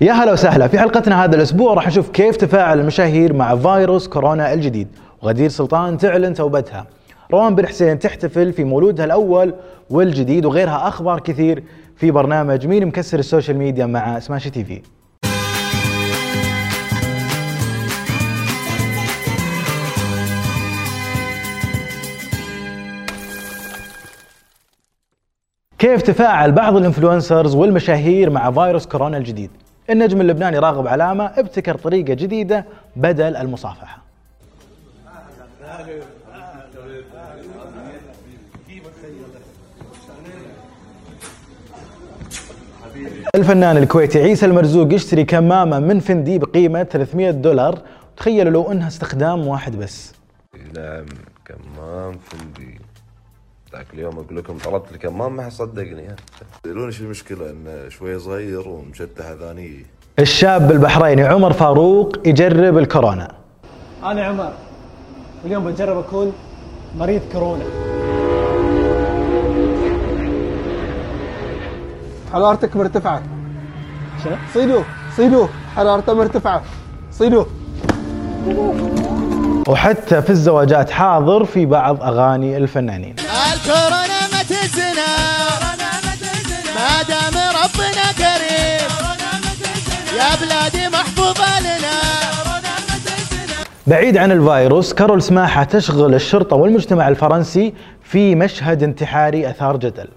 يا هلا وسهلا. في حلقتنا هذا الأسبوع راح نشوف كيف تفاعل المشاهير مع فيروس كورونا الجديد. وغدير سلطان تعلن توبتها. روان بن حسين تحتفل في مولودها الأول والجديد وغيرها أخبار كثير في برنامج مين مكسر ال social media مع Smashi TV. كيف تفاعل بعض الإنفلونسرز والمشاهير مع فيروس كورونا الجديد؟ النجم اللبناني راغب علامة ابتكر طريقة جديدة بدل المصافحة. الفنان الكويتي عيسى المرزوق يشتري كمامة من فندي بقيمة 300 دولار. تخيلوا لو انها استخدام واحد بس. كمام فندي. ذاك اليوم أقول لكم طلبت الكمام ما حد صدقني. يسالوني شو المشكلة؟ انه شوي صغير ومشتح اذانيه الشاب البحريني عمر فاروق يجرب الكورونا. أنا عمر اليوم بجرب أكون مريض كورونا. حرارتك مرتفعة. شنو؟ صيدوا صيدوا حرارته مرتفعة. صيدوا وحتى في الزواجات حاضر في بعض أغاني الفنانين. الكورونا ما تزنا ما دام ربنا كريم. يا بلادي محفوظة لنا. بعيد عن الفيروس كارول سماحة تشغل الشرطة والمجتمع الفرنسي في مشهد انتحاري أثار جدل.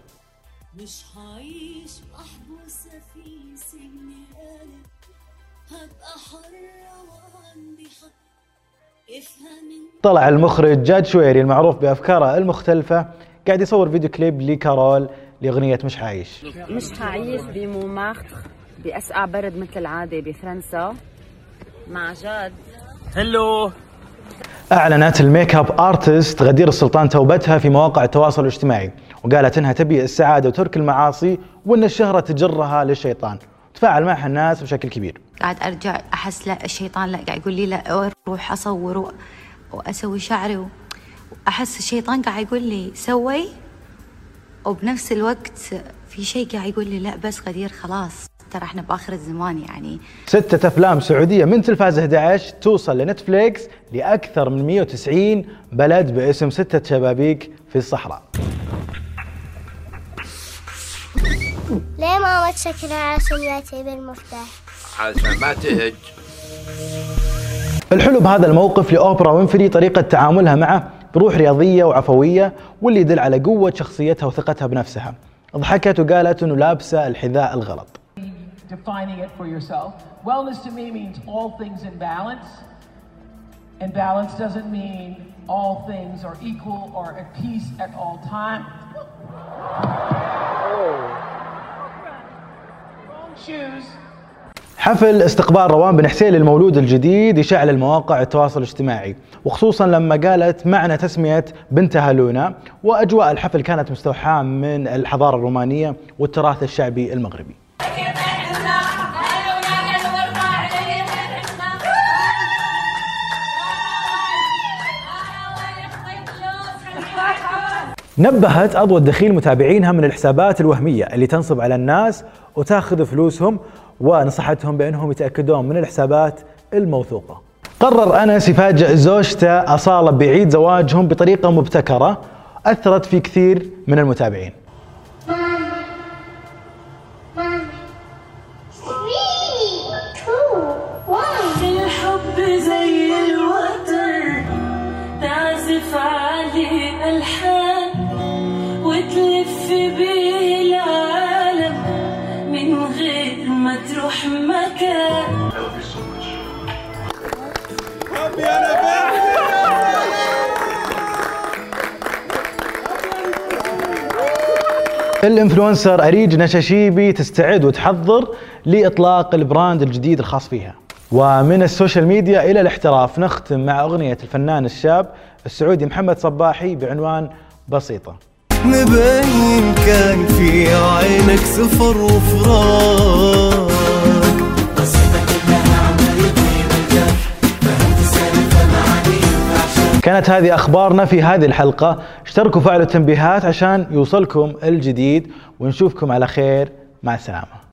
مش هعيش محبوسة في سجن هبقى حرة وعندي حق. طلع المخرج جاد شويري المعروف بأفكاره المختلفة قاعد يصور فيديو كليب لكارول لأغنية مش عايش. مش هعيش بمونمارتر بأسقع برد مثل العادة بفرنسا. مع جاد. أعلنت ال makeup artist غدير السلطان توبتها في مواقع التواصل الاجتماعي وقالت إنها تبي السعادة وترك المعاصي وإن الشهرة تجرها للشيطان. تفاعل معها الناس بشكل كبير. قاعد أرجع أحس لا الشيطان لا قاعد يقول لي لا أروح أصور وأسوي شعري وأحس الشيطان قاعد يقول لي سوي وبنفس الوقت في شيء قاعد يقول لي لا بس غدير خلاص. ترى إحنا بآخر الزمان يعني. ستة أفلام سعودية من تلفاز 11 توصل لنتفليكس لأكثر من 190 بلد باسم ستة شبابيك في الصحراء. ليه ماما تشكلها عشان يأتي بالمفتاح عشان ما تهج الحلو بهذا الموقف لأوبرا وينفري طريقة تعاملها معه بروح رياضية وعفوية واللي يدل على قوة شخصيتها وثقتها بنفسها ضحكت وقالت إنه لابسة الحذاء الغلط defining it for yourself. Wellness to me means all things in balance. And balance doesn't mean all things are equal or at peace at all times. Wrong shoes. حفل استقبال روان بن حسين للمولود الجديد يشعل المواقع التواصل الاجتماعي وخصوصا لما قالت معنى تسمية بنتها لونا وأجواء الحفل كانت مستوحاة من الحضارة الرومانية والتراث الشعبي المغربي. نبهت أضوى الدخيل متابعينها من الحسابات الوهمية اللي تنصب على الناس وتاخذ فلوسهم ونصحتهم بأنهم يتأكدون من الحسابات الموثوقة. قرر أنس يفاجئ زوجته أصالة بعيد زواجهم بطريقة مبتكرة أثرت في كثير من المتابعين. ال influencer أريج نشاشيبي تستعد وتحضر لإطلاق ال brand الجديد الخاص فيها. ومن ال social media إلى الاحتراف نختم مع أغنية الفنان الشاب السعودي محمد صباحي بعنوان بسيطة. مبين كان في عينك سفر وفراق. كانت هذه أخبارنا في هذه الحلقة. اشتركوا فعلوا التنبيهات عشان يوصلكم الجديد. ونشوفكم على خير. مع السلامة.